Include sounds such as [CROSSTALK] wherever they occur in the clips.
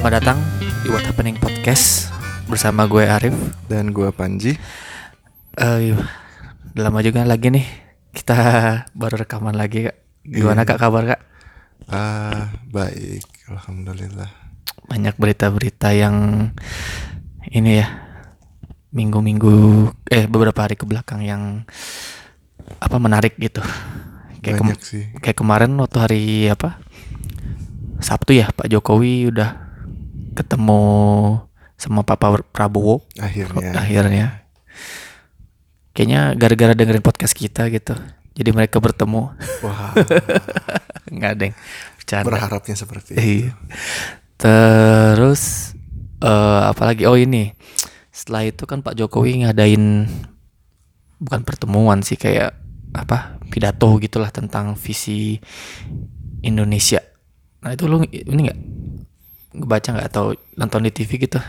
Selamat datang di What Happening Podcast bersama gue Arif. Dan gua Panji. Eh, udah lama juga lagi nih kita baru rekaman lagi kak. Gimana Iya. kak kabar kak? Ah, baik. Alhamdulillah. Banyak berita-berita yang ini ya minggu-minggu eh beberapa hari ke belakang yang apa menarik gitu. Kayak, kem- Banyak sih. kayak kemarin waktu hari apa Sabtu ya Pak Jokowi udah ketemu sama Pak Pra- Prabowo. Akhirnya. [LAUGHS] akhirnya. Kayaknya gara-gara dengerin podcast kita gitu jadi mereka bertemu. Wah, [LAUGHS] nggak yang bercanda. Berharapnya seperti itu. Iya. terus eh apalagi? Oh ini. Setelah itu kan Pak Jokowi ngadain bukan pertemuan sih kayak apa pidato gitulah tentang visi Indonesia. Nah itu lu ini nggak baca nggak atau nonton di TV gitu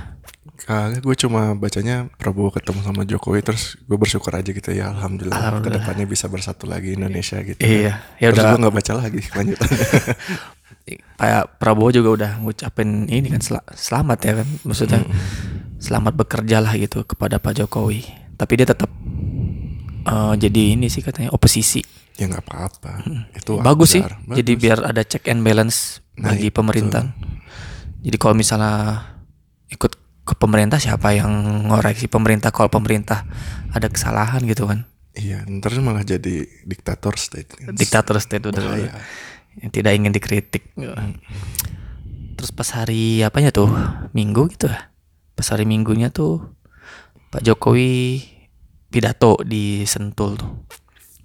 Kagak, gue cuma bacanya Prabowo ketemu sama Jokowi terus gue bersyukur aja gitu ya Alhamdulillah, Alhamdulillah. ke depannya bisa bersatu lagi Indonesia gitu. Iya, ya terus udah. gue nggak baca lagi [LAUGHS] lanjutannya. Pak Prabowo juga udah ngucapin ini kan sel- selamat ya kan maksudnya selamat bekerja lah gitu kepada Pak Jokowi tapi dia tetap eh, jadi ini sih katanya oposisi ya nggak apa-apa. Itu bagus sih wajar. jadi Bagus. biar ada check and balance Nah, bagi itu. pemerintah jadi kalau misalnya ikut ke pemerintah siapa yang ngoreksi pemerintah kalau pemerintah ada kesalahan gitu kan Iya, ntar malah jadi diktator state. diktator state udah Bahaya. yang tidak ingin dikritik. Terus pas hari apanya tuh Minggu gitu ya. Pas hari Minggunya tuh Pak Jokowi pidato di Sentul tuh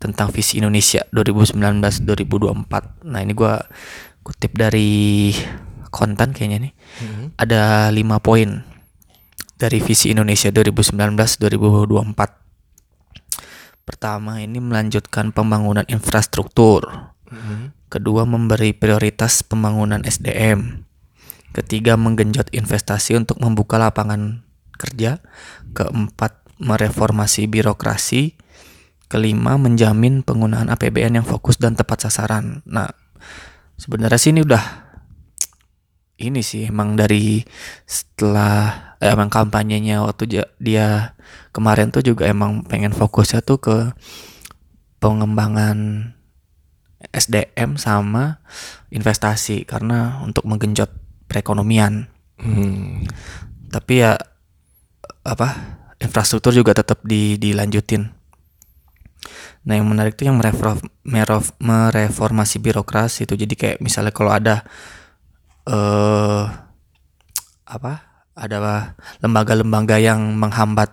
tentang visi Indonesia 2019-2024. Nah ini gua kutip dari konten kayaknya nih. Mhm. Ada lima poin dari visi Indonesia 2019-2024. Pertama ini melanjutkan pembangunan infrastruktur. Mhm. Kedua, memberi prioritas pembangunan SDM. Ketiga, menggenjot investasi untuk membuka lapangan kerja. Keempat, mereformasi birokrasi. Kelima, menjamin penggunaan APBN yang fokus dan tepat sasaran. Nah, sebenarnya sih ini udah ini sih emang dari setelah eh, emang kampanyenya waktu dia kemarin tuh juga emang pengen fokusnya tuh ke pengembangan SDM sama investasi karena untuk menggenjot perekonomian. Hmm. Tapi ya apa infrastruktur juga tetap di, dilanjutin. Nah yang menarik tuh yang mereform, mereform- mereformasi birokrasi itu jadi kayak misalnya kalau ada eh apa? Ada lembaga-lembaga yang menghambat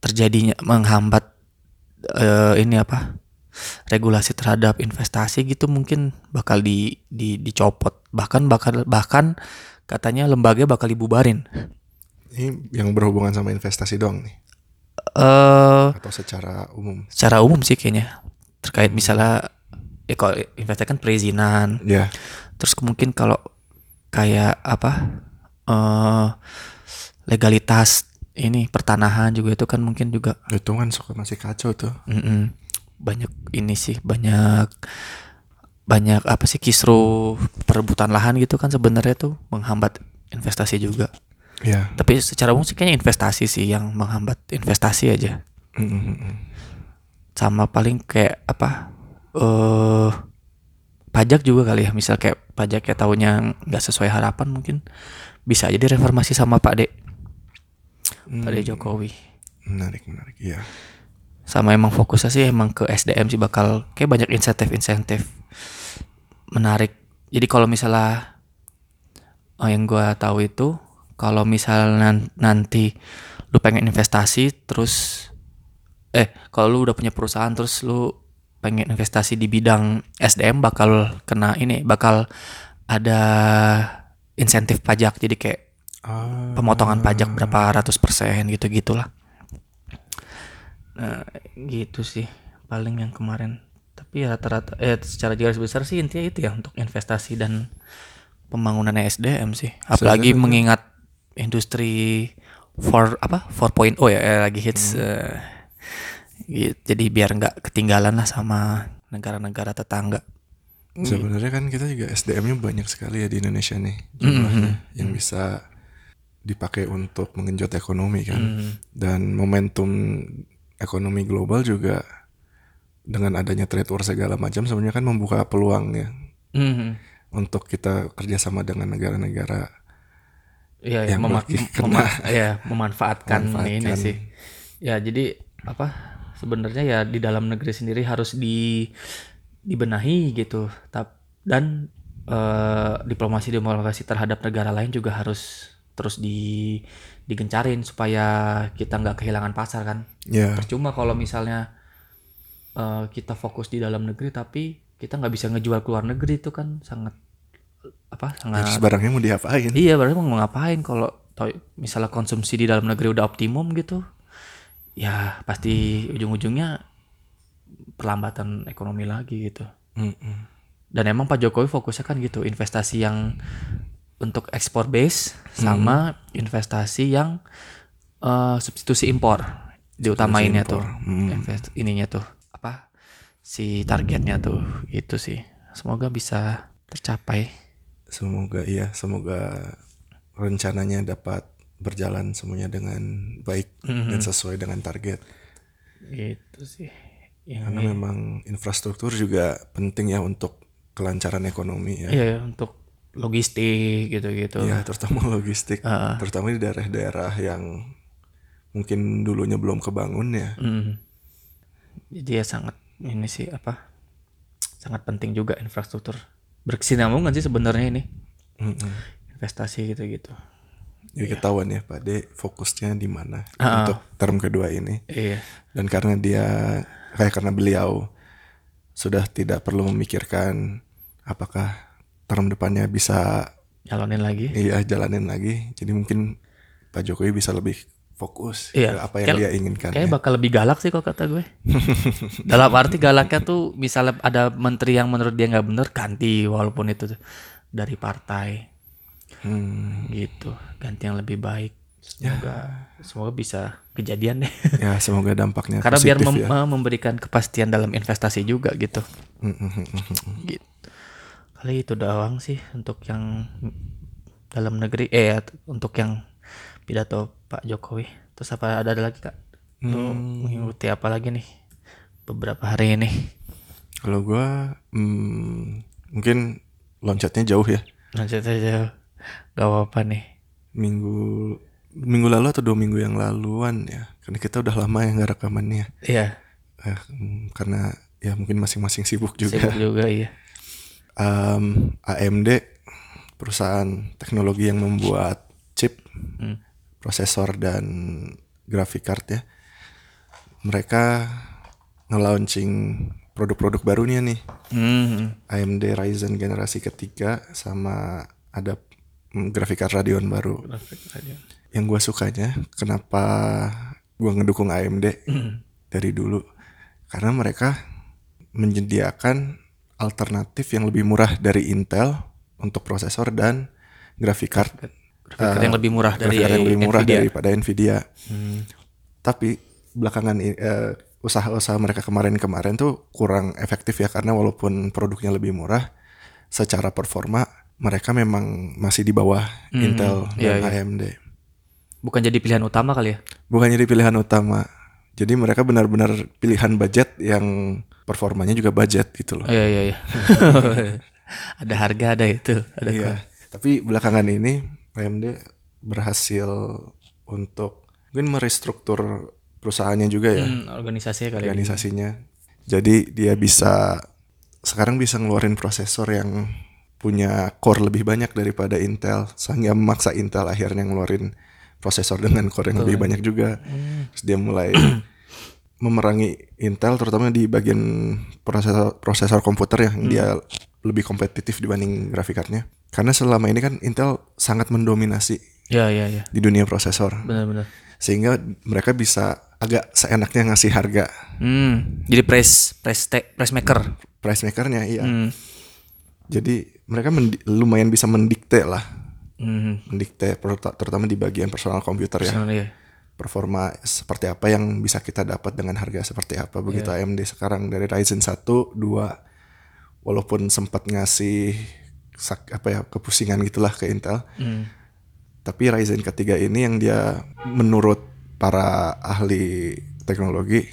terjadinya menghambat eh, ini apa? Regulasi terhadap investasi gitu mungkin bakal di, di dicopot. Bahkan bakal bahkan katanya lembaga bakal dibubarin. Ini yang berhubungan sama investasi doang nih? Eh atau secara umum? secara umum sih kayaknya. Terkait misalnya ya kalau investasi kan perizinan. Ya. Terus mungkin kalau kayak apa eh legalitas ini pertanahan juga itu kan mungkin juga Itu kan suka masih kacau tuh. mm-mm, banyak ini sih banyak banyak apa sih kisru perebutan lahan gitu kan sebenarnya tuh menghambat investasi juga Ya. tapi secara umum sih kayaknya investasi sih yang menghambat investasi aja Mm-mm. sama paling kayak apa eh pajak juga kali ya misal kayak pajak ya tahunya nggak sesuai harapan mungkin bisa aja direformasi sama Pak De Pak De Hmm. Jokowi Menarik, menarik. Iya. sama emang fokusnya sih emang ke SDM sih bakal kayak banyak insentif-insentif menarik jadi kalau misalnya oh, yang gua tahu itu kalau misalnya nan- nanti lu pengen investasi terus eh kalau lu udah punya perusahaan terus lu pengen investasi di bidang SDM bakal kena ini bakal ada insentif pajak. Jadi kayak Ah, pemotongan pajak berapa ratus persen gitu gitulah nah gitu sih paling yang kemarin. Tapi ya rata-rata eh secara garis besar sih intinya itu ya untuk investasi dan pembangunan SDM sih. Apalagi Sebenarnya- mengingat industri for apa 4.0 ya eh, lagi hits eh, gitu. Jadi biar nggak ketinggalan lah sama negara-negara tetangga Sebenarnya kan kita juga SDM-nya banyak sekali ya di Indonesia nih jumlahnya yang bisa dipakai untuk mengenjot ekonomi kan. Dan momentum ekonomi global juga dengan adanya trade war segala macam sebenarnya kan membuka peluang ya Mhm. untuk kita kerjasama dengan negara-negara Iya, ya, Yang mema- lagi mem- kena. ya, memanfaatkan, ini Memanfaatkan. sih. Ya, jadi apa? Sebenarnya ya di dalam negeri sendiri harus di dibenahi gitu. Dan eh, diplomasi diplomasi terhadap negara lain juga harus terus di digencarin supaya kita nggak kehilangan pasar kan. ya Percuma kalau misalnya eh, kita fokus di dalam negeri tapi kita nggak bisa ngejual ke luar negeri itu kan sangat apa sangat terus barangnya mau diapain? Iya, berarti mau ngapain kalau misalnya konsumsi di dalam negeri udah optimum gitu, ya pasti ujung-ujungnya perlambatan ekonomi lagi gitu. Mm-mm. Dan emang Pak Jokowi fokusnya kan gitu, investasi yang untuk ekspor base sama investasi yang eh, substitusi impor diutamainnya tuh, Hmm. invest ininya tuh apa si targetnya tuh gitu sih. Semoga bisa tercapai. Semoga iya, semoga rencananya dapat berjalan semuanya dengan baik dan sesuai dengan target. Gitu sih. Yang Karena memang infrastruktur juga penting ya untuk kelancaran ekonomi ya. Iya ya, untuk logistik gitu-gitu. Ya, terutama [LAUGHS] logistik, Ah. terutama di daerah-daerah yang mungkin dulunya belum kebangun ya. Mm. Jadi ya sangat ini sih apa? Sangat penting juga infrastruktur. Berkesinambungan sih sebenarnya ini Mm-mm. investasi gitu-gitu. Jadi ketahuan ya Pak De fokusnya di mana Ah. untuk term kedua ini. Iya. Dan karena dia kayak karena beliau sudah tidak perlu memikirkan apakah term depannya bisa Nyalonin lagi. iya jalanin lagi. Jadi mungkin Pak Jokowi bisa lebih fokus Iya. ke apa yang Kayak- dia inginkan. Kayaknya ya. bakal lebih galak sih kok kata gue. [LAUGHS] Dalam arti galaknya tuh misalnya ada menteri yang menurut dia nggak bener ganti walaupun itu dari partai Hmm, gitu. Ganti yang lebih baik. Semoga semoga bisa kejadian deh. ya semoga dampaknya Karena biar mem- ya. memberikan kepastian dalam investasi juga gitu. Mm, mm, mm, mm, mm. Gitu. Kali itu doang sih untuk yang dalam negeri eh ya, untuk yang pidato Pak Jokowi. Terus apa ada, ada lagi Kak? Lu mengikuti apa lagi nih beberapa hari ini? Kalau gua hmm, mungkin loncatnya jauh ya. Lanjut aja. Gak apa-apa nih. Minggu minggu lalu atau dua minggu yang laluan ya. Karena kita udah lama ya nggak rekamannya. Iya, Eh, hmm, karena ya mungkin masing-masing sibuk juga. sibuk juga iya. Em, AMD perusahaan teknologi yang membuat chip, Hmm. prosesor dan graphic card ya. Mereka nge-launching produk-produk barunya nih. Hmm. AMD Ryzen generasi ketiga sama ada mm, graphic card Radeon baru. Yang gue sukanya kenapa gue ngedukung AMD dari dulu karena mereka menyediakan alternatif yang lebih murah dari Intel untuk prosesor dan graphic card. Grafik card yang lebih murah dari yang lebih murah Nvidia. daripada Nvidia. Tapi belakangan eh, usaha-usaha mereka kemarin-kemarin tuh kurang efektif ya karena walaupun produknya lebih murah, secara performa mereka memang masih di bawah Intel iya, dan iya. AMD. Bukan jadi pilihan utama kali ya? Bukan jadi pilihan utama. Jadi mereka benar-benar pilihan budget yang performanya juga budget gitu loh. Iya iya iya. [LAUGHS] ada harga ada itu, ada Iya. Tapi belakangan ini AMD berhasil untuk mungkin merestruktur perusahaannya juga ya. Hmm, organisasinya kali ya. organisasinya. Jadi dia bisa sekarang bisa ngeluarin prosesor yang punya core lebih banyak daripada Intel sehingga memaksa Intel akhirnya ngeluarin prosesor dengan core yang lebih banyak juga. Terus dia mulai [CLEARS THROAT] memerangi Intel terutama di bagian prosesor prosesor komputer yang dia lebih kompetitif dibanding grafik cardnya. Karena selama ini kan Intel sangat mendominasi Iya iya iya. di dunia prosesor Benar-benar. sehingga mereka bisa agak seenaknya ngasih harga Hmm, jadi press te- press maker. price makernya iya. Hmm. Jadi mereka lumayan bisa mendikte lah, Hmm. mendikte terutama di bagian personal komputer ya. Personal, iya. Performa seperti apa yang bisa kita dapat dengan harga seperti apa. Begitu AMD sekarang dari Ryzen 1, 2 walaupun sempat ngasih sak, apa ya kepusingan gitulah ke Intel Hmm. tapi Ryzen ketiga ini yang dia menurut para ahli teknologi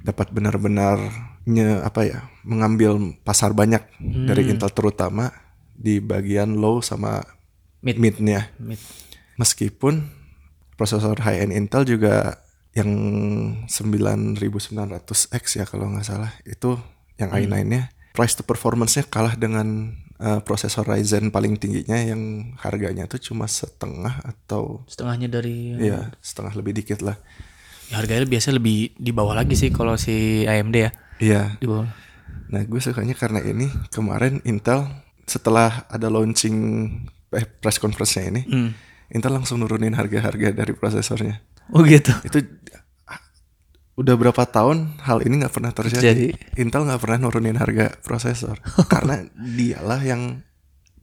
dapat benar-benar nye- apa ya mengambil pasar banyak dari Intel terutama di bagian low sama Mid. mid-nya Mid. meskipun prosesor high end Intel juga yang 9900X ya kalau nggak salah itu yang i9-nya price to performance-nya kalah dengan eh, prosesor Ryzen paling tingginya yang harganya tuh cuma setengah atau Setengahnya dari ya setengah lebih dikit lah. ya, harganya biasa lebih di bawah lagi sih kalau si AMD ya. Iya. Di bawah. Nah gue sukanya karena ini kemarin Intel setelah ada launching eh, press conference-nya ini, Hmm. Intel langsung nurunin harga-harga dari prosesornya. Oh gitu. itu ah, udah berapa tahun hal ini nggak pernah terjadi. Jadi. Intel nggak pernah nurunin harga prosesor [LAUGHS] karena dialah yang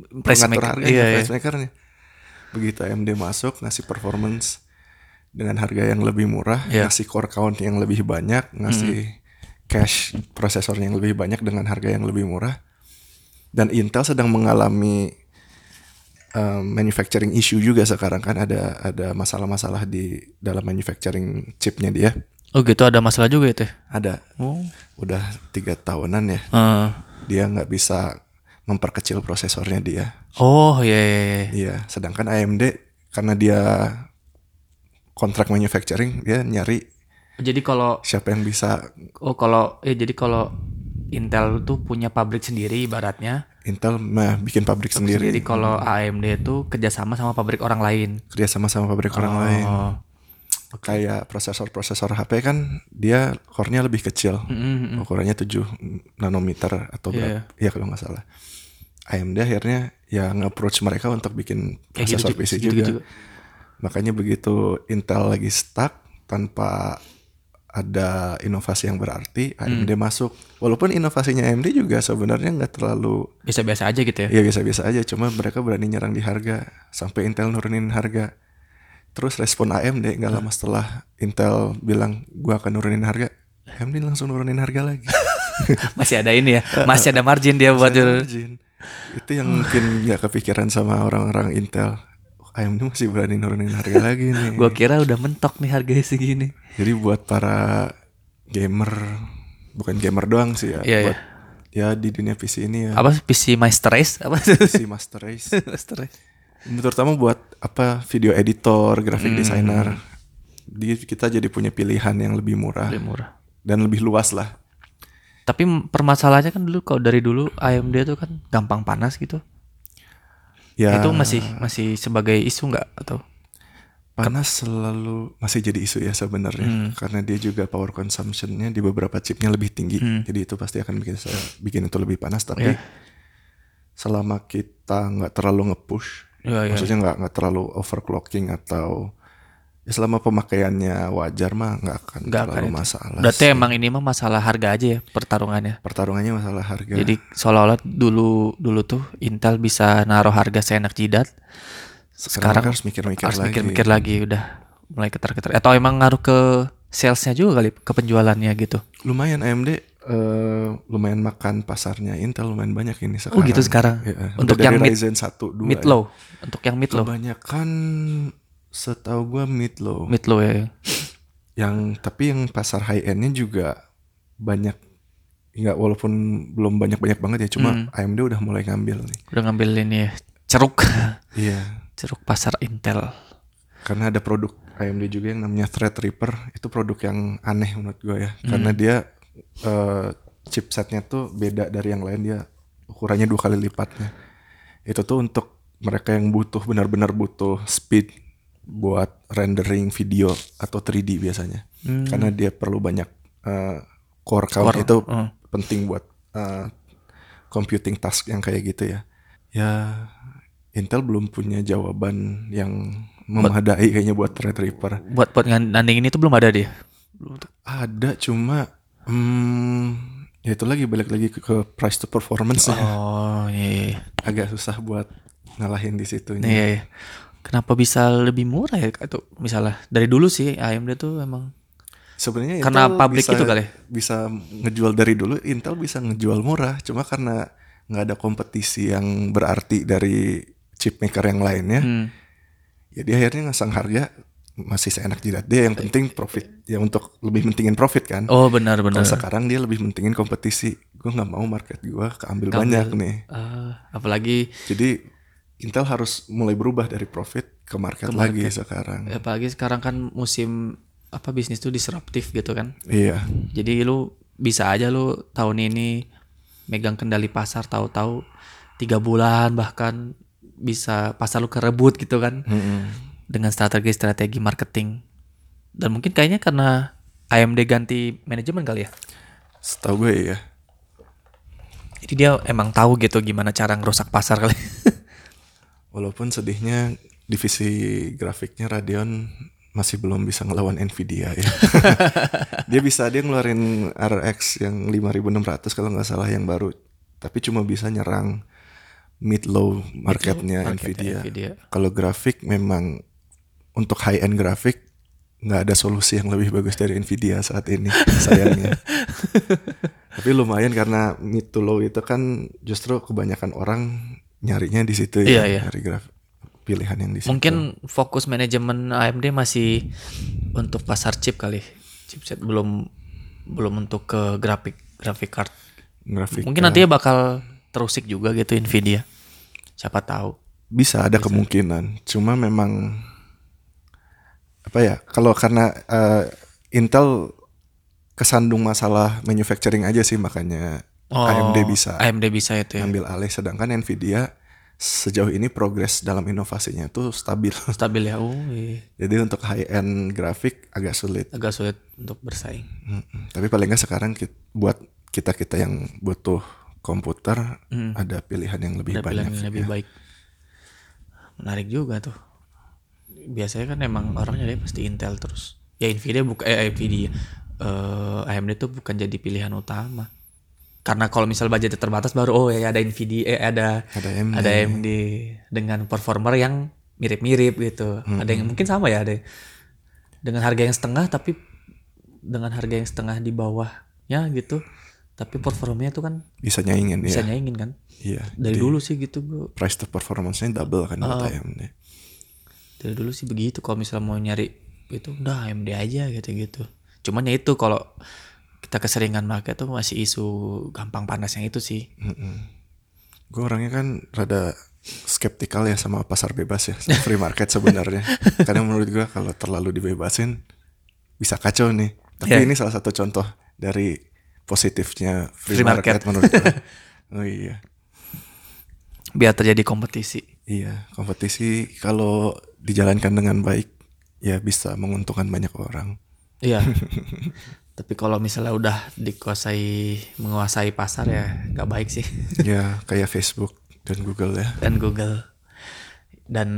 mengatur maker, harganya, iya, iya. makernya. Begitu AMD masuk ngasih performance dengan harga yang lebih murah, Iya. ngasih core count yang lebih banyak, ngasih cache prosesor yang lebih banyak dengan harga yang lebih murah. Dan Intel sedang mengalami um, manufacturing issue juga sekarang kan ada ada masalah-masalah di dalam manufacturing chipnya dia. Oh gitu ada masalah juga itu. ya? Ada Oh. udah tiga tahunan ya Eh. dia nggak bisa memperkecil prosesornya dia. Oh iya iya. iya. Iya, sedangkan AMD karena dia kontrak manufacturing dia nyari Jadi kalau siapa yang bisa oh kalau eh jadi kalau Intel tuh punya pabrik sendiri ibaratnya. Intel mah bikin pabrik sendiri, Jadi kalau AMD itu kerjasama sama pabrik orang lain. kerja sama sama pabrik orang lain. Oh. Kayak prosesor-prosesor HP kan dia core-nya lebih kecil. Mm-mm. Ukurannya 7 nanometer atau berapa? Iya kalau nggak salah. AMD akhirnya ya nge-approach mereka untuk bikin Kayak gitu prosesor juga- PC gitu- juga. gitu juga. Makanya begitu Intel lagi stuck tanpa ada inovasi yang berarti, AMD Hmm. masuk. Walaupun inovasinya AMD juga sebenarnya nggak terlalu Biasa-biasa aja gitu ya. ya biasa-biasa aja, cuma mereka berani nyerang di harga sampai Intel nurunin harga. Terus respon AMD nggak lama setelah Intel bilang gua akan nurunin harga, AMD langsung nurunin harga lagi. [LAUGHS] Masih ada ini ya. Masih ada margin dia buat margin. Itu yang mungkin nggak kepikiran sama orang-orang Intel. AMD masih berani nurunin harga lagi nih. Gua kira udah mentok nih harganya segini. Jadi buat para gamer, bukan gamer doang sih ya, Iya, buat ya di dunia PC ini ya, Apa PC Master Race? Apa? PC Master Race. [LAUGHS] Master Race. Terutama buat apa video editor, graphic Hmm. designer. Di kita jadi punya pilihan yang lebih murah Lebih murah. dan lebih luas lah. Tapi permasalahannya kan dulu kalau dari dulu AMD tuh kan gampang panas gitu. Ya Itu masih masih sebagai isu nggak atau? panas selalu masih jadi isu ya sebenarnya Hmm. karena dia juga power consumptionnya di beberapa chipnya lebih tinggi. Jadi itu pasti akan bikin saya bikin itu lebih panas. Tapi Iya. selama kita nggak terlalu nge-push Iya, iya. maksudnya nggak nggak terlalu overclocking atau ya selama pemakaiannya wajar mah nggak akan Nggak terlalu akan masalah. Berarti sih. emang ini mah masalah harga aja ya pertarungannya. pertarungannya masalah harga. Jadi seolah-olah dulu dulu tuh Intel bisa naruh harga seenak jidat. sekarang, harus mikir-mikir harus lagi. mikir-mikir lagi udah mulai ketar-ketar. Atau emang ngaruh ke salesnya juga kali ke penjualannya gitu. Lumayan AMD eh, lumayan makan pasarnya Intel lumayan banyak ini sekarang. Oh gitu sekarang. Iya, Untuk yang mid, Ryzen 1 2 mid low. Untuk yang mid low. Kebanyakan setahu gua mid low. Mid low ya. [LAUGHS] Yang tapi yang pasar high endnya juga banyak nggak walaupun belum banyak-banyak banget ya cuma Hmm. AMD udah mulai ngambil nih. Udah ngambil ini ya. Ceruk. [LAUGHS] Iya. Ceruk pasar Intel. Karena ada produk AMD juga yang namanya Threadripper itu produk yang aneh menurut gue ya Hmm. karena dia eh, chipsetnya tuh beda dari yang lain dia ukurannya dua kali lipatnya itu tuh untuk mereka yang butuh benar-benar butuh speed buat rendering video atau 3D biasanya Hmm. karena dia perlu banyak eh, core count Core, itu hmm. penting buat eh, computing task yang kayak gitu ya ya Intel belum punya jawaban yang memadai kayaknya buat Threadripper. Buat buat nanding ini tuh belum ada dia. Ada cuma hmm, ya itu lagi balik lagi ke, ke price to performance. Oh iya. iya. Agak susah buat ngalahin di situ. Iya, iya. Kenapa bisa lebih murah ya itu misalnya dari dulu sih AMD tuh emang Sebenarnya Karena Intel pabrik bisa, itu kali? Bisa ngejual dari dulu Intel bisa ngejual murah, cuma karena nggak ada kompetisi yang berarti dari chip maker yang lainnya Hmm. ya dia akhirnya ngasang harga masih seenak jidat dia yang penting profit ya untuk lebih mentingin profit kan Oh benar benar. sekarang dia lebih mentingin kompetisi gue nggak mau market gue keambil Keambil. banyak nih Ah, apalagi jadi Intel harus mulai berubah dari profit ke market, Ke lagi market. sekarang apalagi sekarang kan musim apa bisnis tuh disruptif gitu kan. iya Jadi lu bisa aja lu tahun ini megang kendali pasar tahu-tahu tiga bulan bahkan bisa pasar lu kerebut gitu kan Mm-mm. dengan strategi-strategi marketing. Dan mungkin kayaknya karena AMD ganti manajemen kali ya. setahu gue ya Jadi dia emang tahu gitu gimana cara ngerusak pasar kali. [LAUGHS] walaupun sedihnya divisi grafiknya Radeon masih belum bisa ngelawan Nvidia ya [LAUGHS] dia bisa dia ngeluarin RX yang 5600 kalau nggak salah yang baru tapi cuma bisa nyerang mid low marketnya Marketnya Nvidia. Nvidia. Kalau grafik memang untuk high end grafik nggak ada solusi yang lebih bagus dari Nvidia saat ini [LAUGHS] sayangnya. [LAUGHS] Tapi lumayan karena mid to low itu kan justru kebanyakan orang nyarinya di situ ya, iya. nyari grafik pilihan yang di situ. Mungkin fokus manajemen AMD masih untuk pasar chip kali. Chipset belum belum untuk ke grafik grafik card. grafik Mungkin nantinya bakal terusik juga gitu Nvidia. Siapa tahu. bisa ada kemungkinan. Cuma memang apa ya? Kalau karena eh, Intel kesandung masalah manufacturing aja sih makanya AMD bisa AMD bisa itu ya. ngambil alih sedangkan Nvidia sejauh ini progres dalam inovasinya itu stabil. [LAUGHS] Stabil ya. Oh, iya. Jadi untuk high end grafik agak sulit. agak sulit untuk bersaing. Mm-mm. Tapi paling nggak sekarang kit- buat kita-kita yang butuh komputer ada pilihan yang lebih Ada banyak. pilihan yang lebih ya. baik. Menarik juga tuh. Biasanya kan emang orangnya dia pasti Intel terus. Ya Nvidia bukan eh Nvidia. Eh AMD tuh bukan jadi pilihan utama. Karena kalau misal budgetnya terbatas baru oh ya ada Nvidia eh ada Ada AMD. ada AMD dengan performer yang mirip-mirip gitu. Ada yang mungkin sama ya ada dengan harga yang setengah tapi dengan harga yang setengah di bawahnya gitu. Tapi performanya tuh kan Bisa nyaingin bisa ya. nyaingin kan. Iya. Dari dulu sih gitu gue price to performance-nya double kan buat AMD. dari dulu sih begitu kalau misalnya mau nyari itu udah AMD aja gitu-gitu cuman ya itu kalau kita keseringan pakai tuh masih isu gampang panasnya itu sih Gue orangnya kan rada skeptikal ya sama pasar bebas ya, sama free market sebenarnya. [LAUGHS] Karena menurut gue kalau terlalu dibebasin bisa kacau nih. Tapi Iya. ini salah satu contoh dari positifnya free, Free market. market, menurut gue. [LAUGHS] oh iya. biar terjadi kompetisi Iya, kompetisi kalau dijalankan dengan baik ya bisa menguntungkan banyak orang. iya [LAUGHS] tapi kalau misalnya udah dikuasai menguasai pasar ya nggak baik sih [LAUGHS] ya kayak Facebook dan Google ya. dan Google dan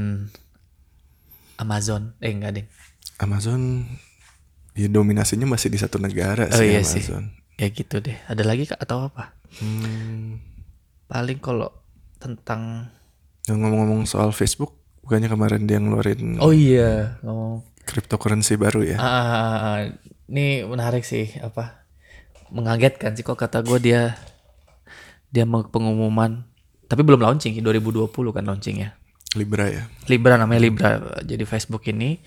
Amazon eh enggak deh Amazon ya dominasinya masih di satu negara oh sih iya sih Amazon. ya gitu deh ada lagi kak atau apa Hmm, paling kalau tentang ngomong-ngomong soal Facebook, bukannya kemarin dia ngeluarin oh iya ngomong cryptocurrency baru ya? Ah, ah, ah, ah. Ini menarik sih apa mengagetkan sih kok kata gue dia dia mau pengumuman. Tapi belum launching 2020 kan launchingnya Libra ya. Libra namanya Libra. Jadi Facebook ini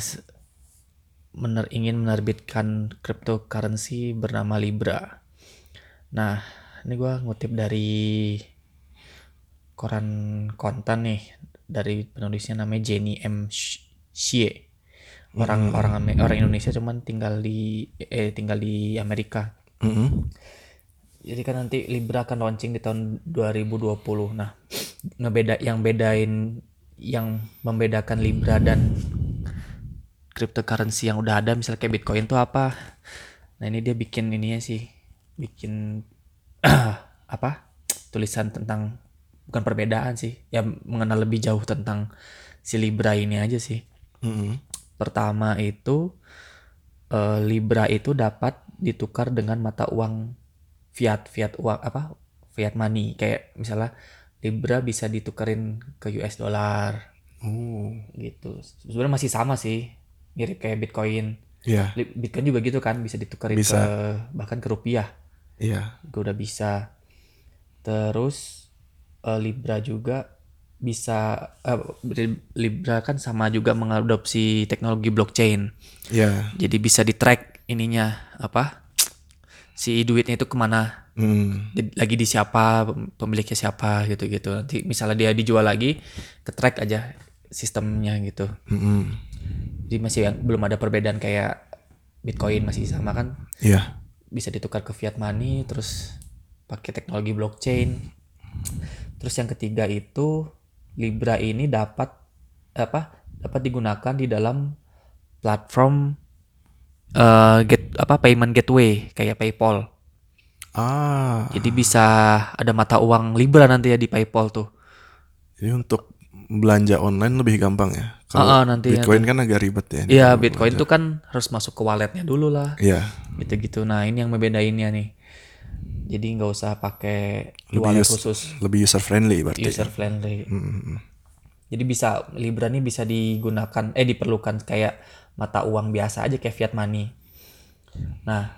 s- mener ingin menerbitkan cryptocurrency bernama Libra. Nah ini gua ngutip dari koran kontan nih dari penulisnya namanya Jenny M Xie orang orang Ame- orang Indonesia cuman tinggal di eh tinggal di Amerika Mm-mm. jadi kan nanti Libra akan launching di tahun 2020. Nah, ngebeda yang bedain yang membedakan Libra dan cryptocurrency yang udah ada misalnya kayak Bitcoin tuh apa? Nah, ini dia bikin ininya sih, bikin [CLEARS THROAT] apa? tulisan tentang bukan perbedaan sih, ya mengenal lebih jauh tentang si Libra ini aja sih. Mm-mm. Pertama itu eh, Libra itu dapat ditukar dengan mata uang fiat, fiat uang apa? Fiat money kayak misalnya Libra bisa ditukerin ke US dollar Oh, gitu. Sebenarnya masih sama sih, mirip kayak Bitcoin. iya, Li- Bitcoin juga gitu kan bisa ditukerin Bisa. ke bahkan ke rupiah iya. juga udah bisa. Terus eh, Libra juga bisa eh, Libra kan sama juga mengadopsi teknologi blockchain. Ya. Jadi bisa di track ininya apa si duitnya itu ke mana Hmm. lagi di siapa pem- pemiliknya siapa gitu-gitu nanti misalnya dia dijual lagi ke track aja sistemnya gitu Mm-mm. jadi masih yang- belum ada perbedaan kayak Bitcoin masih sama kan Iya. bisa ditukar ke fiat money terus pakai teknologi blockchain terus yang ketiga itu Libra ini dapat apa dapat digunakan di dalam platform eh, get apa payment gateway kayak PayPal Ah. jadi bisa ada mata uang Libra nanti ya di PayPal tuh Jadi untuk belanja online lebih gampang ya. Ah, ah, Kalau nanti- Bitcoin kan agak ribet ya. Iya Kalau Bitcoin belanja. tuh kan harus masuk ke walletnya dulu lah Iya. gitu-gitu nah ini yang membedainnya nih jadi nggak usah pakai Lebih wallet us- khusus. Lebih user friendly berarti. user friendly. Mm-mm. jadi bisa Libra nih bisa digunakan eh diperlukan kayak mata uang biasa aja kayak fiat money. Nah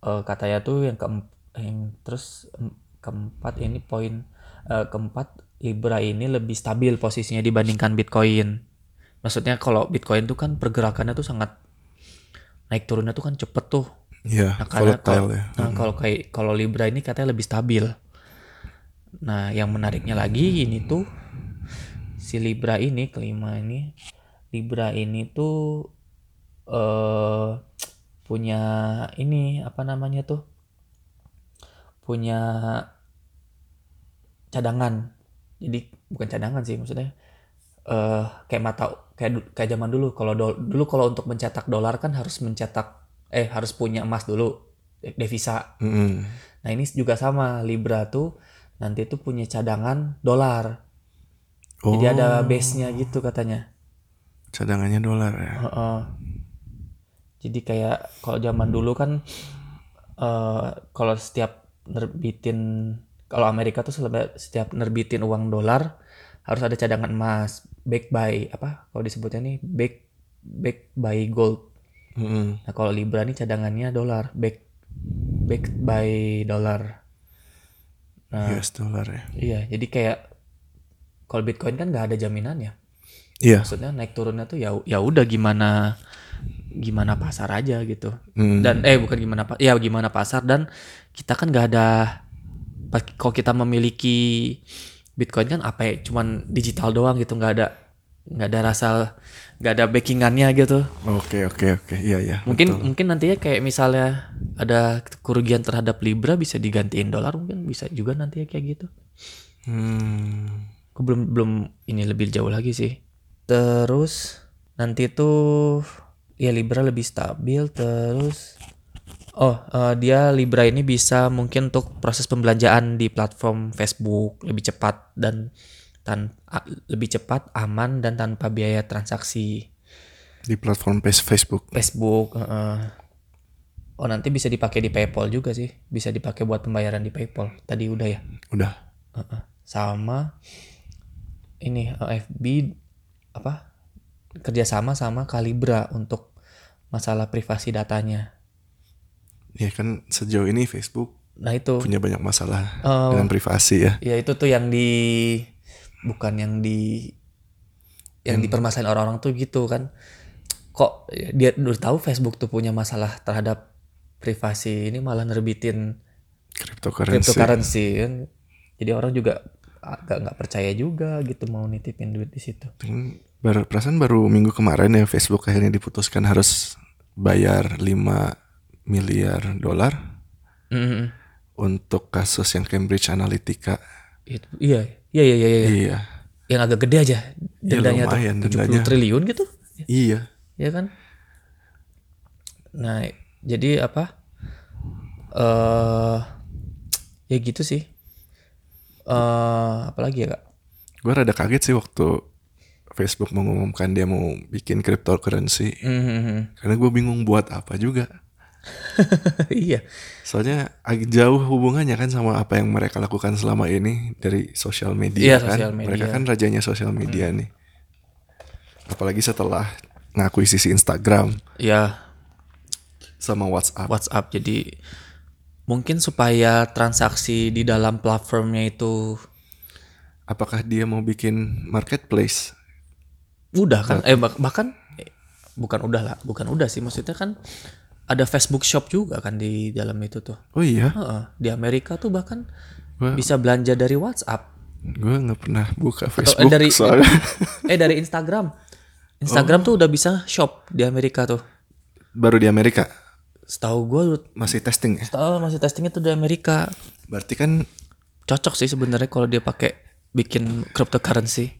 eh, katanya tuh yang keem- yang terus em, keempat ini poin eh, keempat Libra ini lebih stabil posisinya dibandingkan Bitcoin. Maksudnya kalau Bitcoin tuh kan pergerakannya tuh sangat naik turunnya tuh kan cepet tuh Iya. Nah, karena volatile kalau, ya. nah, kalau kayak kalau Libra ini katanya lebih stabil. Nah, yang menariknya lagi ini tuh si Libra ini kelima ini Libra ini tuh eh punya ini apa namanya tuh punya cadangan. Jadi bukan cadangan sih maksudnya eh kayak mata kayak kayak zaman dulu kalau dulu kalau untuk mencetak dolar kan harus mencetak eh harus punya emas dulu de- devisa. Mm-mm. Nah ini juga sama Libra tuh nanti tuh punya cadangan dolar. Jadi Oh, ada base-nya gitu katanya. cadangannya dolar ya. Heeh. Jadi kayak kalau zaman dulu kan eh kalau setiap nerbitin kalau Amerika tuh setiap nerbitin uang dolar harus ada cadangan emas back by apa kalau disebutnya nih back back by gold. Mm-mm. Nah kalau Libra nih cadangannya dolar back back by dolar. Nah US dollar ya. iya jadi kayak kalau Bitcoin kan nggak ada jaminannya. Iya. Maksudnya naik turunnya tuh ya ya udah gimana gimana pasar aja gitu. Mm. Dan eh bukan gimana ya gimana pasar dan kita kan nggak ada kalau kita memiliki Bitcoin kan apa ya cuman digital doang gitu nggak ada nggak ada rasa nggak ada backingannya gitu. Oke oke oke. Iya iya. Mungkin betul. mungkin nantinya kayak misalnya ada kerugian terhadap Libra bisa digantiin dolar mungkin bisa juga nantinya kayak gitu. Hmm. Aku belum belum ini lebih jauh lagi sih. Terus nanti tuh ya Libra lebih stabil terus oh eh, dia Libra ini bisa mungkin untuk proses pembelanjaan di platform Facebook lebih cepat dan tan lebih cepat aman dan tanpa biaya transaksi Di platform face- Facebook. Facebook heeh. oh nanti bisa dipakai di PayPal juga sih bisa dipakai buat pembayaran di PayPal tadi udah ya Udah. Heeh. sama ini eh, FB apa kerjasama sama Calibra untuk masalah privasi datanya. Ya kan sejauh ini Facebook Nah itu punya banyak masalah Oh. dengan privasi ya. ya itu tuh yang di bukan yang di yang dipermasalahin orang-orang tuh gitu kan. Kok dia udah tahu Facebook tuh punya masalah terhadap privasi ini malah nerbitin Cryptocurrency. cryptocurrency kan. Jadi orang juga agak nggak percaya juga gitu mau nitipin duit di situ. Hmm, Baru perasaan baru minggu kemarin ya Facebook akhirnya diputuskan harus bayar 5 miliar dolar Mm-mm. untuk kasus yang Cambridge Analytica. Itu, iya, iya, iya, iya, iya. Iya. Yang agak gede aja dendanya lumayan tuh 70 dendanya. triliun gitu, Iya. ya kan? Nah, jadi apa? Eh, ya gitu sih. Eh, apalagi ya kak? Gue rada kaget sih waktu Facebook mengumumkan dia mau bikin cryptocurrency. Mhm. Karena gue bingung buat apa juga. [LAUGHS] iya, Soalnya agak jauh hubungannya kan sama apa yang mereka lakukan selama ini dari sosial media Iya, kan. sosial media. Mereka kan rajanya sosial media nih. Apalagi setelah ngakuisisi Instagram ya sama WhatsApp. WhatsApp. Jadi Mungkin supaya transaksi di dalam platformnya itu Apakah dia mau bikin marketplace? udah kan? Eh bah- bahkan eh, bukan udah lah, bukan udah sih maksudnya kan ada Facebook Shop juga kan di dalam itu tuh. Oh iya, Heeh, di Amerika tuh bahkan Wah. bisa belanja dari WhatsApp. gue nggak pernah buka Atau, eh, Facebook dari [LAUGHS] soalnya. [LAUGHS] eh dari Instagram. Instagram tuh udah bisa shop di Amerika tuh. Baru di Amerika Setahu gue masih testing ya. setahu masih testingnya tuh di Amerika. Berarti kan Cocok sih sebenarnya kalau dia pakai bikin cryptocurrency.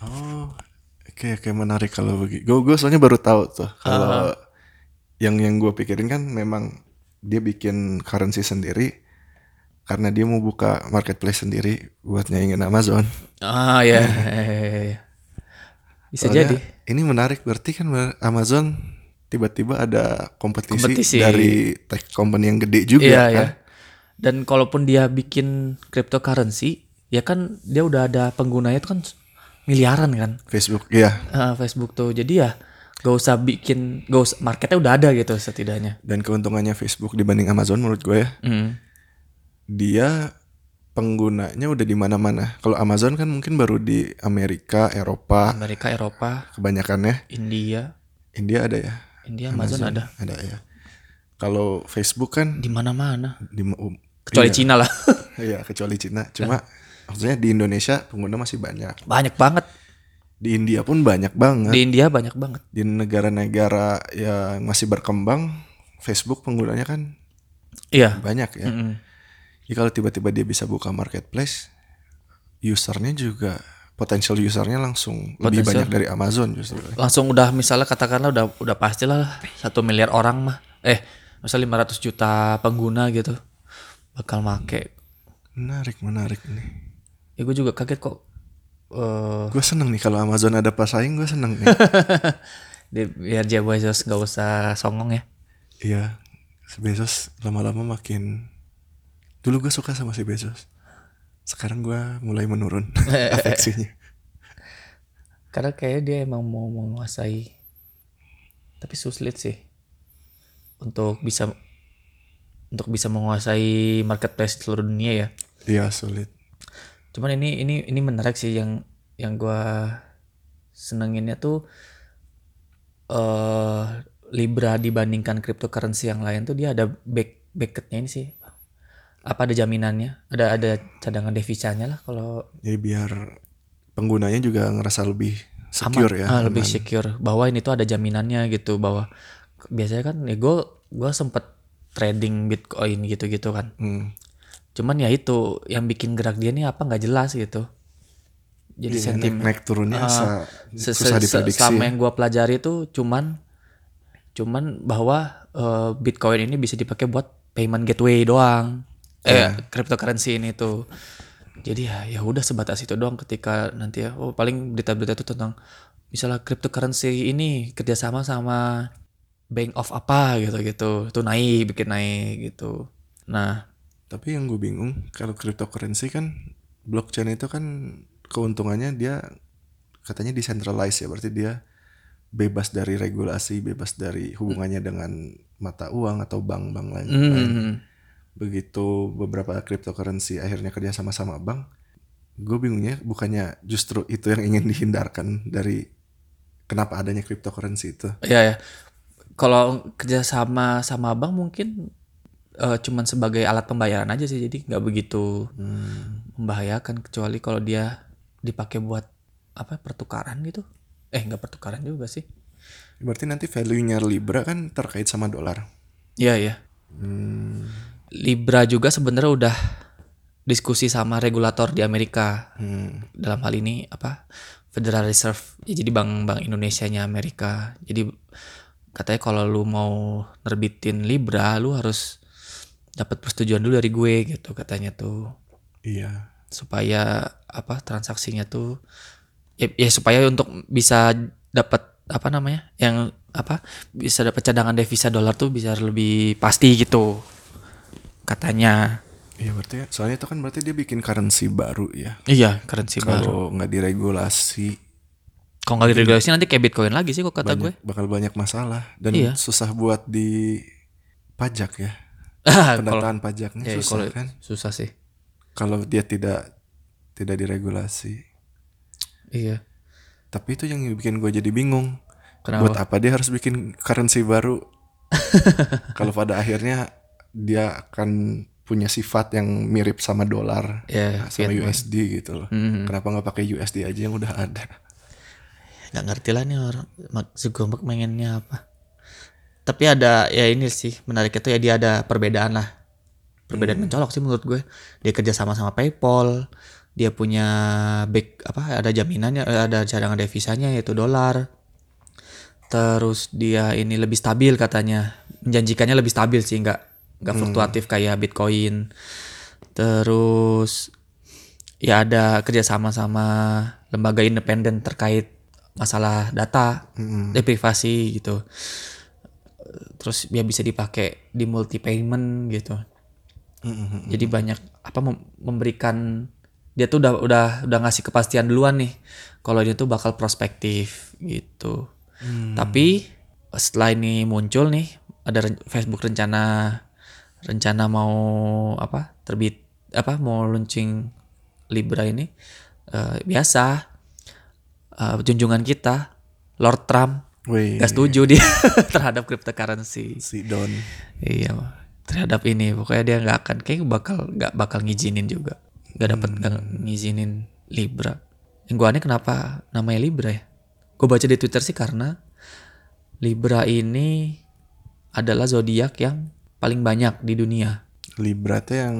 oh oke oke menarik kalau begitu. Gue gue soalnya baru tahu tuh kalau yang yang gue pikirin kan memang dia bikin currency sendiri karena dia mau buka marketplace sendiri buat nyaingin Amazon. Ah ya. Bisa Soalnya jadi. Ini menarik berarti kan Amazon tiba-tiba ada kompetisi, Kompetisi. dari tech company yang gede juga Iya kan. ya. Dan kalaupun dia bikin cryptocurrency, ya kan dia udah ada penggunanya itu kan miliaran kan. Facebook iya. Ah, Facebook tuh. Jadi ya gak usah bikin, gak usah marketnya udah ada gitu setidaknya. Dan keuntungannya Facebook dibanding Amazon menurut gue ya, Hmm. dia penggunanya udah di mana-mana. Kalau Amazon kan mungkin baru di Amerika, Eropa, Amerika, Eropa, kebanyakannya. India, India ada ya? India Amazon, ada Ada ya. Kalau Facebook kan di mana-mana. di um, Kecuali iya, Cina lah. [LAUGHS] Iya, kecuali Cina. Cuma maksudnya di Indonesia pengguna masih banyak. banyak banget. Di India pun banyak banget. Di India banyak banget. di negara-negara yang masih berkembang Facebook penggunanya kan Iya. banyak ya. Mm-mm. Jadi kalau tiba-tiba dia bisa buka marketplace, usernya juga potensial usernya langsung lebih Potensial. banyak dari Amazon justru. Langsung udah misalnya katakanlah udah udah pastilah satu miliar orang mah. Eh, misalnya 500 juta pengguna gitu bakal make. Menarik, menarik nih. Ya gue juga kaget kok. Eh Gue seneng nih kalau Amazon ada pesaing, gue seneng nih. [LAUGHS] biar Jeff Bezos gak usah songong ya. Iya, si Bezos lama-lama makin. Dulu gue suka sama si Bezos. Sekarang gue mulai menurun [LAUGHS] afeksinya. Karena kayaknya dia emang mau menguasai. Tapi sulit sih. Untuk bisa untuk bisa menguasai marketplace seluruh dunia ya. Iya sulit. Cuman ini ini ini menarik sih yang yang gua senenginnya tuh eh Libra dibandingkan cryptocurrency yang lain tuh dia ada back backetnya ini sih. Apa ada jaminannya? Ada ada cadangan devisanya lah kalau Jadi biar penggunanya juga ngerasa lebih secure ya. Ah, lebih aman. secure bahwa ini tuh ada jaminannya gitu bahwa biasanya kan ya gue gue sempet trading bitcoin gitu-gitu kan Hmm. Cuman ya itu yang bikin gerak dia nih apa nggak jelas gitu jadi Iya, sentimen naik, naik turunnya sa- se- susah diprediksi. selama ya. yang gue pelajari tuh cuman cuman bahwa eh, bitcoin ini bisa dipakai buat payment gateway doang eh Iya. cryptocurrency ini tuh jadi ya ya udah sebatas itu doang ketika nanti ya oh paling berita-berita itu tentang misalnya cryptocurrency ini kerjasama sama bank of apa gitu gitu itu naik bikin naik gitu nah Tapi yang gue bingung kalau cryptocurrency kan blockchain itu kan keuntungannya dia katanya decentralized ya berarti dia bebas dari regulasi, bebas dari hubungannya dengan mata uang atau bank-bank lain. lain. hmm, Begitu beberapa cryptocurrency akhirnya kerja sama-sama bank, gue bingungnya bukannya justru itu yang ingin dihindarkan dari kenapa adanya cryptocurrency itu. ya ya kalau kerjasama sama bank mungkin eh, cuman sebagai alat pembayaran aja sih jadi nggak begitu membahayakan kecuali kalau dia dipakai buat apa pertukaran gitu. Eh nggak pertukaran juga sih. Berarti nanti value-nya Libra kan terkait sama dolar. Iya ya Libra juga sebenarnya udah diskusi sama regulator di Amerika. Hmm. dalam hal ini apa Federal Reserve. Ya, jadi bank bank Indonesia nya Amerika. Jadi katanya kalau lu mau nerbitin Libra lu harus dapat persetujuan dulu dari gue gitu katanya tuh Iya. supaya apa transaksinya tuh ya, ya supaya untuk bisa dapat apa namanya yang apa bisa dapat cadangan devisa dolar tuh bisa lebih pasti gitu katanya Iya berarti ya, soalnya itu kan berarti dia bikin currency baru ya. iya currency baru Kalau nggak diregulasi kalau nggak diregulasi nanti kayak bitcoin lagi sih kok kata gue banyak, bakal banyak masalah dan Iya. susah buat di pajak ya. Ah, pendataan pajaknya ya, susah kalau- kan susah sih. kalau dia tidak tidak diregulasi Iya. tapi itu yang bikin gue jadi bingung Kenapa? buat apa dia harus bikin currency baru [LAUGHS] kalau pada akhirnya dia akan punya sifat yang mirip sama dolar Ya, sama Vietnam. USD gitu loh Mhm. kenapa nggak pakai USD aja yang udah ada nggak ngerti lah nih orang maksud gue pengennya apa tapi ada ya ini sih menarik itu ya dia ada perbedaan lah. Perbedaan mencolok sih menurut gue. Dia kerja sama sama PayPal dia punya back apa ada jaminannya eh, ada cadangan devisanya yaitu dolar. Terus dia ini lebih stabil katanya. Menjanjikannya lebih stabil sih nggak nggak fluktuatif kayak Bitcoin. Terus ya ada kerjasama sama lembaga independen terkait masalah data eh, privasi gitu terus dia bisa dipakai di multi payment gitu. Jadi banyak apa mem- memberikan dia tuh udah udah udah ngasih kepastian duluan nih kalau dia tuh bakal prospektif gitu. Tapi setelah ini muncul nih ada ren- Facebook rencana rencana mau apa terbit apa mau launching Libra ini eh, biasa. Eh, junjungan kita Lord Trump Wih, gak setuju dia [LAUGHS] terhadap cryptocurrency. Si Don. Iya terhadap ini. Pokoknya dia nggak akan kayak bakal nggak bakal ngizinin juga. Nggak dapat nggak ngizinin Libra. Yang gue aneh kenapa namanya Libra ya? Gue baca di Twitter sih karena Libra ini adalah zodiak yang paling banyak di dunia. Libra tuh yang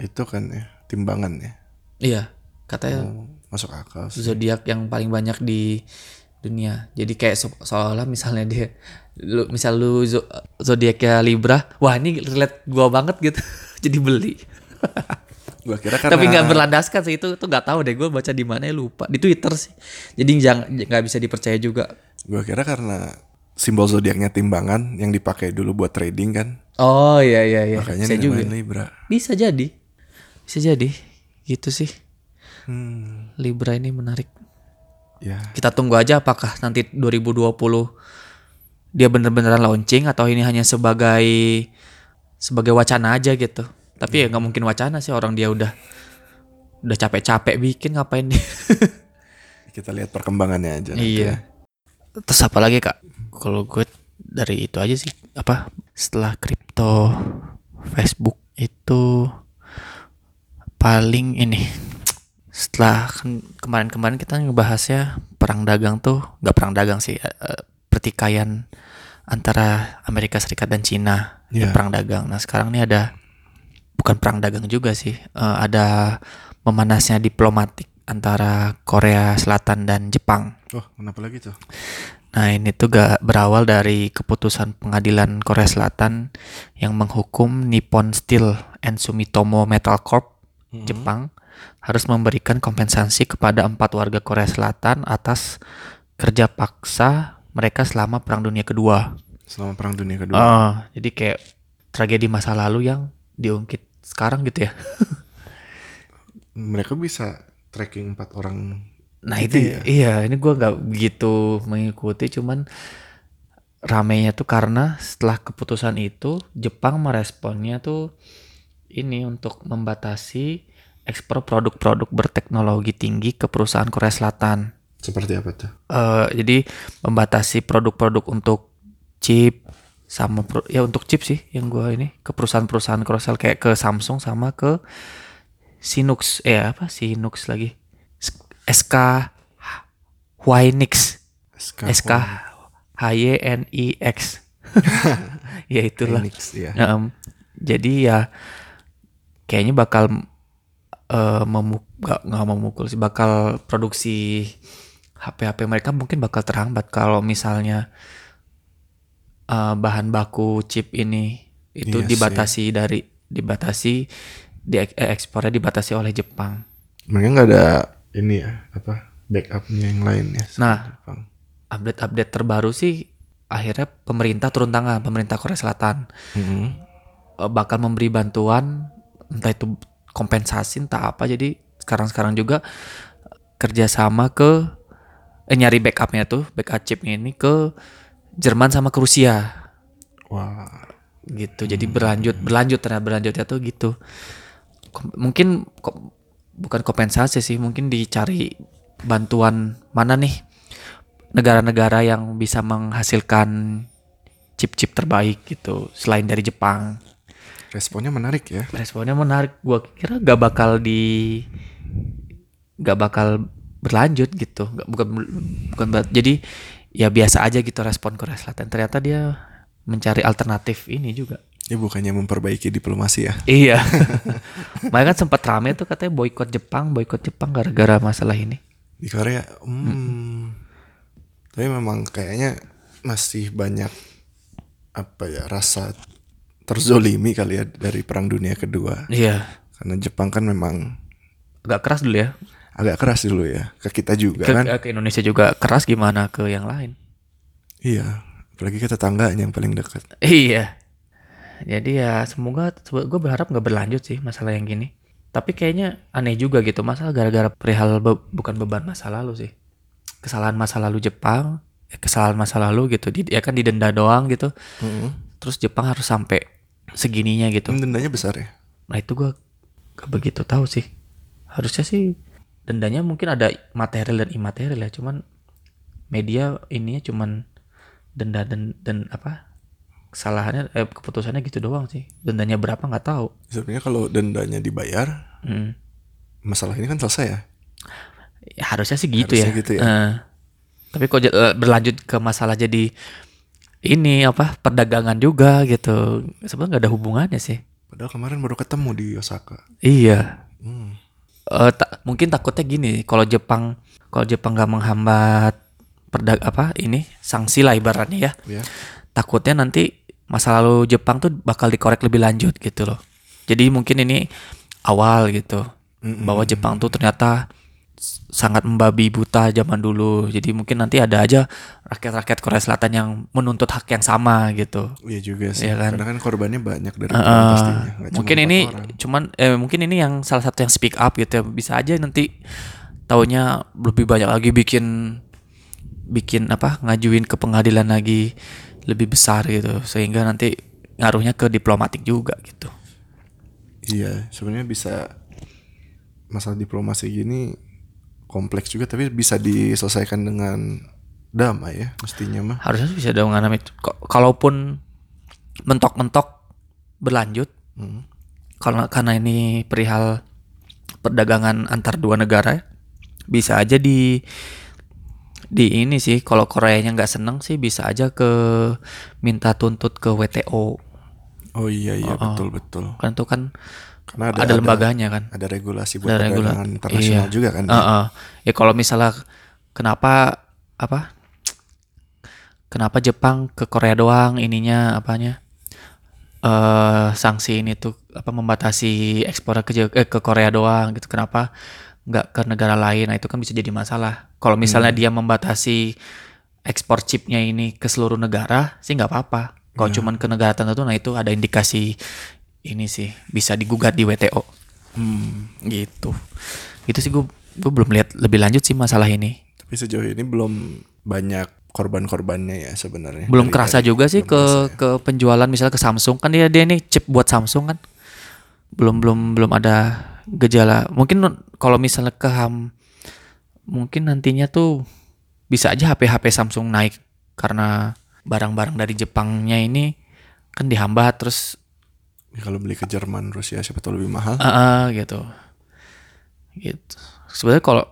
itu kan ya timbangan ya? Iya katanya Oh, masuk akal sih. zodiak yang paling banyak di dunia. Jadi kayak so seolah misalnya dia lu misal lu zo zodiaknya Libra, wah ini relate gua banget gitu. [LAUGHS] Jadi beli. [LAUGHS] gua kira karena Tapi nggak berlandaskan sih itu tuh nggak tahu deh gua baca di mana ya lupa. Di Twitter sih. Jadi jangan nggak bisa dipercaya juga. gua kira karena simbol zodiaknya timbangan yang dipakai dulu buat trading kan Oh iya iya iya. makanya Bisa juga. Libra Bisa jadi. Bisa jadi. Gitu sih. hmm, Libra ini menarik. Ya Kita tunggu aja apakah nanti 2020 dia bener-beneran launching atau ini hanya sebagai sebagai wacana aja gitu. Tapi ya nggak mungkin wacana sih orang dia udah udah capek-capek bikin ngapain dia. [LAUGHS] kita lihat perkembangannya aja nanti iya. ya. Terus apa lagi kak? Kalau gue dari itu aja sih apa setelah kripto Facebook itu paling ini setelah kan kemarin-kemarin kita ngebahasnya perang dagang tuh nggak perang dagang sih eh, pertikaian antara Amerika Serikat dan Cina Iya. perang dagang. Nah sekarang ini ada bukan perang dagang juga sih eh, ada memanasnya diplomatik antara Korea Selatan dan Jepang. oh kenapa lagi tuh Nah ini tuh gak berawal dari keputusan pengadilan Korea Selatan yang menghukum Nippon Steel and Sumitomo Metal Corp Jepang harus memberikan kompensasi kepada empat warga Korea Selatan atas kerja paksa mereka selama Perang Dunia Kedua. selama perang dunia kedua Ah, jadi kayak tragedi masa lalu yang diungkit sekarang gitu ya. [LAUGHS] mereka bisa tracking empat orang Nah Gitu itu iya ini gua nggak begitu mengikuti cuman ramenya tuh karena setelah keputusan itu Jepang meresponnya tuh ini untuk membatasi ekspor produk-produk berteknologi tinggi ke perusahaan Korea Selatan. seperti apa tuh? Eh, jadi membatasi produk-produk untuk chip sama pro- ya untuk chip sih yang gua ini ke perusahaan-perusahaan Korea Selatan kayak ke Samsung sama ke Sinux eh apa? Sinux lagi. SK Hynix. SK, SK H Y N I X. [LAUGHS] [LAUGHS] Ya itulah. Ya. Em, jadi ya kayaknya bakal eh memu nggak nggak memukul sih bakal produksi HP-HP mereka mungkin bakal terhambat kalau misalnya eh, bahan baku chip ini itu Iya sih. dibatasi dari dibatasi di eh, ekspornya dibatasi oleh Jepang. mereka nggak ada ini ya apa backupnya yang lain ya Nah. Update-update terbaru sih akhirnya pemerintah turun tangan, pemerintah Korea Selatan Mhm. eh, bakal memberi bantuan entah itu kompensasi entah apa. Jadi sekarang-sekarang juga kerjasama ke eh, nyari backupnya tuh backup chipnya ini ke Jerman sama ke Rusia. Wah. Gitu. Jadi berlanjut berlanjut ternyata berlanjutnya tuh gitu. Kom- mungkin ko- bukan kompensasi sih mungkin dicari bantuan mana nih negara-negara yang bisa menghasilkan chip-chip terbaik gitu selain dari Jepang Responnya menarik ya. responnya menarik. Gua kira gak bakal di gak bakal berlanjut gitu. Gak- bukan bukan jadi ya biasa aja gitu respon Korea Selatan. Ternyata dia mencari alternatif ini juga. Ya bukannya memperbaiki diplomasi ya. iya. [LAUGHS] Makanya kan sempat rame tuh katanya boykot Jepang boykot Jepang gara-gara masalah ini. Di Korea, hmm, tapi memang kayaknya masih banyak apa ya rasa terzolimi kali ya dari Perang Dunia Kedua. iya Karena Jepang kan memang agak keras dulu ya agak keras dulu ya ke kita juga ke, kan. ke Indonesia juga keras gimana ke yang lain Iya, apalagi ke tetangganya yang paling dekat. Iya. Jadi ya semoga gue berharap nggak berlanjut sih masalah yang gini. Tapi kayaknya aneh juga gitu masalah gara-gara perihal be- bukan beban masa lalu sih. Kesalahan masa lalu Jepang, eh, kesalahan masa lalu gitu. Di, ya kan didenda doang gitu. Terus Jepang harus sampai segininya gitu. Dendanya besar ya. Nah itu gue gak begitu tahu sih. Harusnya sih dendanya mungkin ada material dan imaterial ya. Cuman media ininya cuman denda dan dan apa kesalahannya eh, keputusannya gitu doang sih. Dendanya berapa nggak tahu. Sebenarnya kalau dendanya dibayar, Hmm. masalah ini kan selesai ya. Ya, harusnya sih gitu Harusnya ya. gitu ya. Eh, tapi kok eh, berlanjut ke masalah jadi ini apa perdagangan juga gitu. Sebenarnya nggak ada hubungannya sih. Padahal kemarin baru ketemu di Osaka. Iya. Hmm. Eh, ta- mungkin takutnya gini kalau Jepang kalau Jepang nggak menghambat perdag apa ini sanksi lah ibaratnya ya Ya. takutnya nanti masa lalu Jepang tuh bakal dikorek lebih lanjut gitu loh jadi mungkin ini awal gitu bahwa Jepang tuh ternyata sangat membabi buta zaman dulu jadi mungkin nanti ada aja rakyat-rakyat Korea Selatan yang menuntut hak yang sama gitu Iya juga sih. Iya kan? Karena kan korbannya banyak dari orang pastinya. Cuma mungkin ini orang. cuman eh mungkin ini yang salah satu yang speak up gitu ya. bisa aja nanti taunya lebih banyak lagi bikin bikin apa ngajuin ke pengadilan lagi lebih besar gitu sehingga nanti ngaruhnya ke diplomatik juga gitu Iya, sebenarnya bisa masalah diplomasi gini kompleks juga tapi bisa diselesaikan dengan damai ya mestinya mah. harusnya bisa dong itu Ko- kalaupun mentok-mentok berlanjut Hmm. karena karena ini perihal perdagangan antar dua negara ya, bisa aja di di ini sih kalau Koreanya nggak seneng sih bisa aja ke minta tuntut ke WTO Oh iya iya betul betul. kan itu kan Karena ada, lembaganya kan? Ada regulasi buat Ada regula- perdagangan internasional iya. juga kan. Heeh. ya kalau misalnya kenapa apa? Kenapa Jepang ke Korea doang ininya apanya? Eh sanksi ini tuh apa membatasi ekspor ke eh, ke Korea doang gitu. Kenapa nggak ke negara lain? Nah itu kan bisa jadi masalah. Kalau misalnya dia membatasi ekspor chipnya ini ke seluruh negara sih nggak apa-apa. Kalau cuman ke negara tertentu nah itu ada indikasi ini sih bisa digugat di WTO Hmm. gitu itu sih gue gue belum lihat lebih lanjut sih masalah ini Tapi sejauh ini belum banyak korban-korbannya ya sebenarnya. belum Dari- kerasa dari- juga sih ke ya. ke penjualan misalnya ke Samsung kan dia dia nih chip buat Samsung kan belum belum belum ada gejala mungkin kalau misalnya ke ham mungkin nantinya tuh bisa aja HP HP Samsung naik karena barang-barang dari Jepangnya ini kan dihambat terus Ya, kalau beli ke Jerman, Rusia siapa tahu lebih mahal. ah ah, gitu. Gitu. Sebenarnya kalau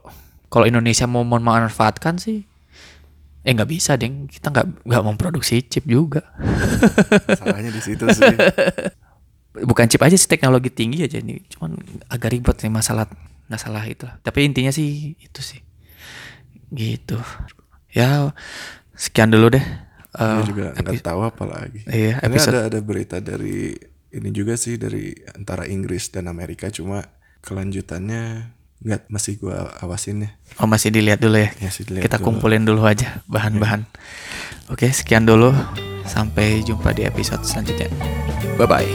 kalau Indonesia mau memanfaatkan sih eh nggak bisa deng kita nggak nggak memproduksi chip juga. Salahnya di situ sih. [LAUGHS] bukan chip aja sih teknologi tinggi aja ini cuman agak ribet nih masalah masalah itu. Tapi intinya sih itu sih. Gitu. Ya sekian dulu deh. Dia Eh, juga nggak tahu apa lagi. iya, Ini episode- ada ada berita dari ini juga sih dari antara Inggris dan Amerika cuma kelanjutannya nggak masih gua awasin ya. oh masih dilihat dulu ya? Ya sih dilihat kita dulu. kumpulin dulu aja bahan-bahan. Oke sekian dulu. Sampai jumpa di episode selanjutnya. Bye bye